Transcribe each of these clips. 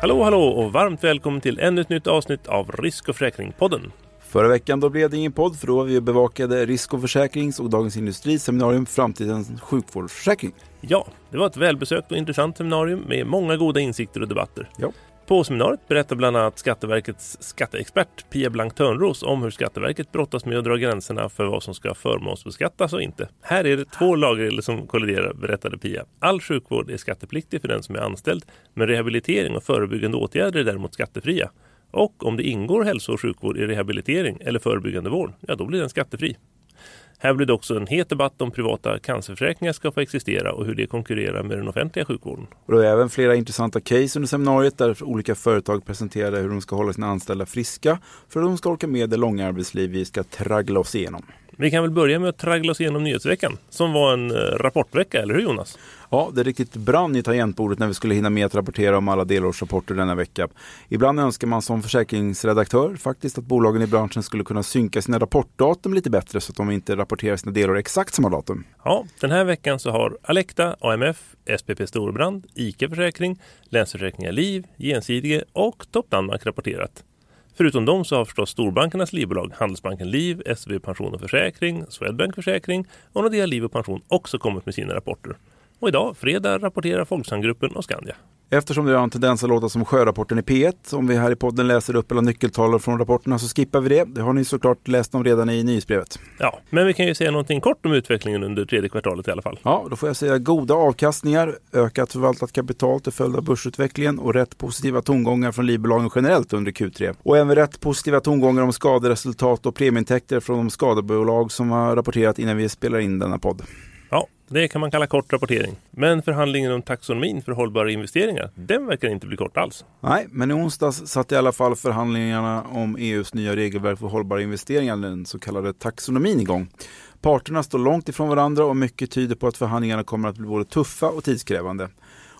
Hallå hallå och varmt välkommen till ännu ett nytt avsnitt av Risk och försäkring-podden. Förra veckan då blev det ingen podd för då var vi bevakade Risk och försäkrings och Dagens Industri seminarium Framtidens sjukvårdsförsäkring. Ja, det var ett välbesökt och intressant seminarium med många goda insikter och debatter. Ja. På seminariet berättar bland annat Skatteverkets skatteexpert Pia Blank Törnros om hur Skatteverket brottas med att dra gränserna för vad som ska förmånsbeskattas och inte. Här är det två lagregler som kolliderar, berättade Pia. All sjukvård är skattepliktig för den som är anställd, men rehabilitering och förebyggande åtgärder är däremot skattefria. Och om det ingår hälso och sjukvård i rehabilitering eller förebyggande vård, ja då blir den skattefri. Här blir det också en het debatt om privata cancerförsäkringar ska få existera och hur det konkurrerar med den offentliga sjukvården. Och det var även flera intressanta case under seminariet där olika företag presenterade hur de ska hålla sina anställda friska för att de ska orka med det långa arbetsliv vi ska traggla oss igenom. Vi kan väl börja med att traggla oss igenom nyhetsveckan som var en eh, rapportvecka, eller hur Jonas? Ja, det riktigt brann i tangentbordet när vi skulle hinna med att rapportera om alla delårsrapporter denna vecka. Ibland önskar man som försäkringsredaktör faktiskt att bolagen i branschen skulle kunna synka sina rapportdatum lite bättre så att de inte rapporterar sina delår exakt samma datum. Ja, den här veckan så har Alecta, AMF, SPP Storbrand, ICA Försäkring, Länsförsäkringar Liv, Gjensidige och Top Danmark rapporterat. Förutom dem så har förstås storbankernas livbolag Handelsbanken Liv, SEB Pension och Försäkring, Swedbank Försäkring och Nordea Liv och Pension också kommit med sina rapporter. Och idag, fredag, rapporterar Folksamgruppen och Skandia. Eftersom det har en tendens att låta som sjörapporten i P1, om vi här i podden läser upp alla nyckeltal från rapporterna så skippar vi det. Det har ni såklart läst om redan i nyhetsbrevet. Ja, men vi kan ju säga någonting kort om utvecklingen under tredje kvartalet i alla fall. Ja, då får jag säga goda avkastningar, ökat förvaltat kapital till följd av börsutvecklingen och rätt positiva tongångar från livbolagen generellt under Q3. Och även rätt positiva tongångar om skaderesultat och premieintäkter från de skadebolag som har rapporterat innan vi spelar in denna podd. Ja, det kan man kalla kort rapportering. Men förhandlingen om taxonomin för hållbara investeringar, den verkar inte bli kort alls. Nej, men i onsdags satt i alla fall förhandlingarna om EUs nya regelverk för hållbara investeringar, den så kallade taxonomin igång. Parterna står långt ifrån varandra och mycket tyder på att förhandlingarna kommer att bli både tuffa och tidskrävande.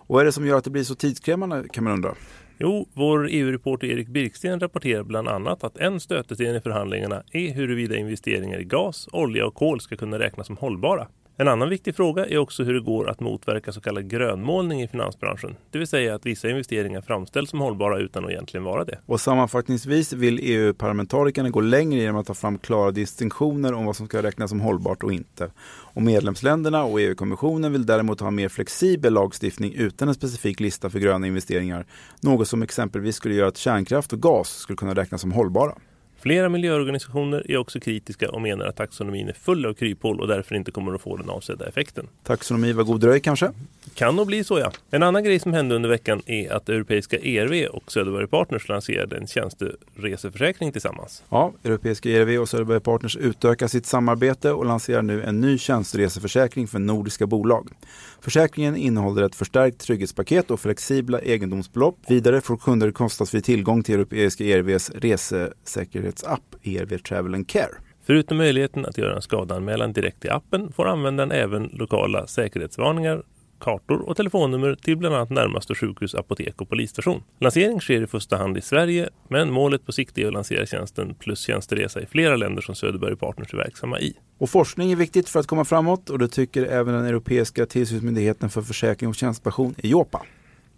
Och vad är det som gör att det blir så tidskrävande kan man undra? Jo, vår EU-reporter Erik Birksten rapporterar bland annat att en stötesten i förhandlingarna är huruvida investeringar i gas, olja och kol ska kunna räknas som hållbara. En annan viktig fråga är också hur det går att motverka så kallad grönmålning i finansbranschen. Det vill säga att vissa investeringar framställs som hållbara utan att egentligen vara det. Och sammanfattningsvis vill EU-parlamentarikerna gå längre genom att ta fram klara distinktioner om vad som ska räknas som hållbart och inte. Och medlemsländerna och EU-kommissionen vill däremot ha mer flexibel lagstiftning utan en specifik lista för gröna investeringar. Något som exempelvis skulle göra att kärnkraft och gas skulle kunna räknas som hållbara. Flera miljöorganisationer är också kritiska och menar att taxonomin är full av kryphål och därför inte kommer att få den avsedda effekten. Taxonomi var god dröj kanske? Kan nog bli så ja. En annan grej som hände under veckan är att europeiska ERV och Söderberg Partners lanserade en tjänstereseförsäkring tillsammans. Ja, europeiska ERV och Söderberg Partners utökar sitt samarbete och lanserar nu en ny tjänstereseförsäkring för nordiska bolag. Försäkringen innehåller ett förstärkt trygghetspaket och flexibla egendomsbelopp. Vidare får kunder kostnadsfri tillgång till europeiska ERVs resesäkerhetsapp ERV Travel and Care. Förutom möjligheten att göra en skadeanmälan direkt i appen får användaren även lokala säkerhetsvarningar kartor och telefonnummer till bland annat närmaste sjukhus, apotek och polisstation. Lansering sker i första hand i Sverige, men målet på sikt är att lansera tjänsten plus tjänsteresa i flera länder som Söderberg Partners är verksamma i. Och forskning är viktigt för att komma framåt och det tycker även den europeiska tillsynsmyndigheten för försäkring och tjänstepension, EIOPA.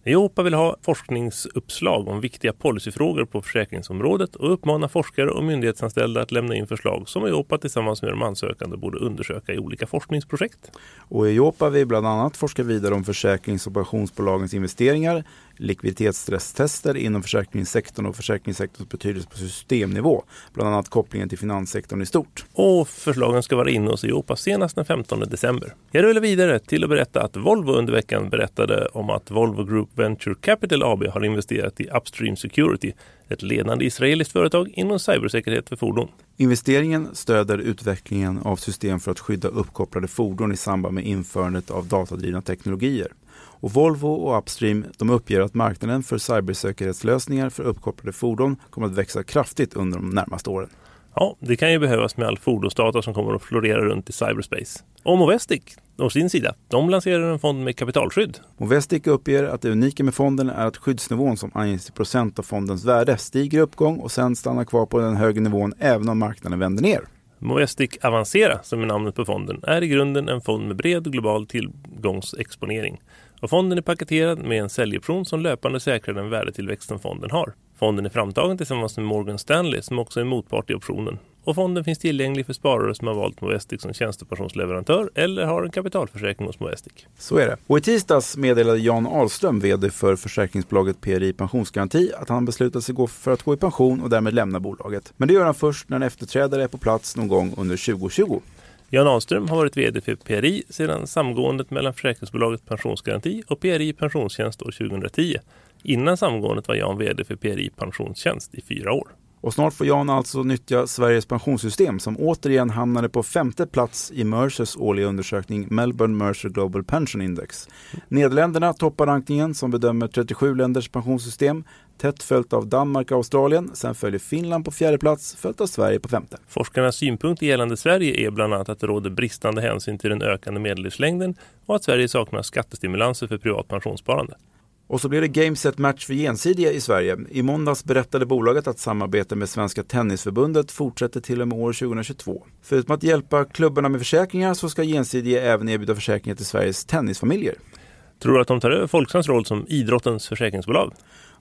EIOPA vill ha forskningsuppslag om viktiga policyfrågor på försäkringsområdet och uppmanar forskare och myndighetsanställda att lämna in förslag som EIOPA tillsammans med de ansökande borde undersöka i olika forskningsprojekt. Och EIOPA vill bland annat forska vidare om försäkrings och pensionsbolagens investeringar, likviditetsstresstester inom försäkringssektorn och försäkringssektorns betydelse på systemnivå, bland annat kopplingen till finanssektorn i stort. Och förslagen ska vara inne hos EIOPA senast den 15 december. Jag rullar vidare till att berätta att Volvo under veckan berättade om att Volvo Group Venture Capital AB har investerat i Upstream Security, ett ledande israeliskt företag inom cybersäkerhet för fordon. Investeringen stöder utvecklingen av system för att skydda uppkopplade fordon i samband med införandet av datadrivna teknologier. Och Volvo och Upstream de uppger att marknaden för cybersäkerhetslösningar för uppkopplade fordon kommer att växa kraftigt under de närmaste åren. Ja, det kan ju behövas med all fordonsdata som kommer att florera runt i cyberspace. Och Movestic, å sin sida, de lanserar en fond med kapitalskydd. Movestic uppger att det unika med fonden är att skyddsnivån som anges i procent av fondens värde stiger i uppgång och sen stannar kvar på den högre nivån även om marknaden vänder ner. Movestic Avancera, som är namnet på fonden, är i grunden en fond med bred global tillgångsexponering. Och fonden är paketerad med en säljoption som löpande säkrar den värdetillväxt som fonden har. Fonden är framtagen tillsammans med Morgan Stanley som också är motpart i optionen. Och fonden finns tillgänglig för sparare som har valt Movestic som tjänstepensionsleverantör eller har en kapitalförsäkring hos Movestic. Så är det. Och i tisdags meddelade Jan Ahlström, VD för försäkringsbolaget PRI Pensionsgaranti, att han beslutat sig för att gå i pension och därmed lämna bolaget. Men det gör han först när en efterträdare är på plats någon gång under 2020. Jan Ahlström har varit VD för PRI sedan samgåendet mellan försäkringsbolaget Pensionsgaranti och PRI Pensionstjänst år 2010. Innan samgåendet var Jan VD för PRI Pensionstjänst i fyra år. Och snart får Jan alltså nyttja Sveriges pensionssystem som återigen hamnade på femte plats i Mercers årliga undersökning Melbourne Mercer Global Pension Index. Nederländerna toppar rankningen som bedömer 37 länders pensionssystem tätt följt av Danmark och Australien. Sen följer Finland på fjärde plats, följt av Sverige på femte. Forskarnas synpunkt gällande Sverige är bland annat att det råder bristande hänsyn till den ökande medellivslängden och att Sverige saknar skattestimulanser för privat pensionssparande. Och så blir det Gameset Match för Gensidiga i Sverige. I måndags berättade bolaget att samarbetet med Svenska Tennisförbundet fortsätter till och med år 2022. Förutom att hjälpa klubbarna med försäkringar så ska Gensidiga även erbjuda försäkringar till Sveriges tennisfamiljer. Tror du att de tar över Folksams roll som idrottens försäkringsbolag?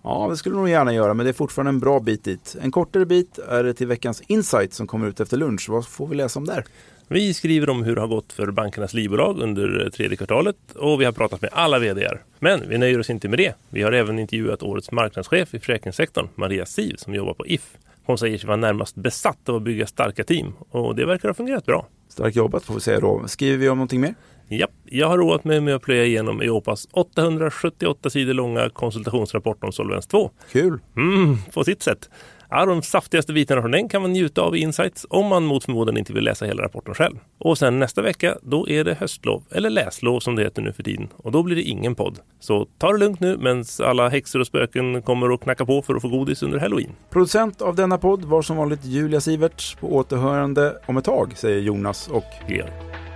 Ja, det skulle de gärna göra, men det är fortfarande en bra bit dit. En kortare bit är det till veckans Insight som kommer ut efter lunch. Vad får vi läsa om där? Vi skriver om hur det har gått för bankernas livbolag under tredje kvartalet och vi har pratat med alla VDR. Men vi nöjer oss inte med det. Vi har även intervjuat årets marknadschef i försäkringssektorn, Maria Siv, som jobbar på If. Hon säger sig vara närmast besatt av att bygga starka team och det verkar ha fungerat bra. Starkt jobbat får vi säga då. Skriver vi om någonting mer? Ja, jag har roat mig med att plöja igenom Eopas 878 sidor långa konsultationsrapport om Solvens 2. Kul! Mm, på sitt sätt. Ja, de saftigaste bitarna från den kan man njuta av i Insights om man mot förmodan inte vill läsa hela rapporten själv. Och sen nästa vecka, då är det höstlov, eller läslov som det heter nu för tiden. Och då blir det ingen podd. Så ta det lugnt nu medan alla häxor och spöken kommer och knacka på för att få godis under halloween. Producent av denna podd var som vanligt Julia Siverts på återhörande om ett tag, säger Jonas och Georg.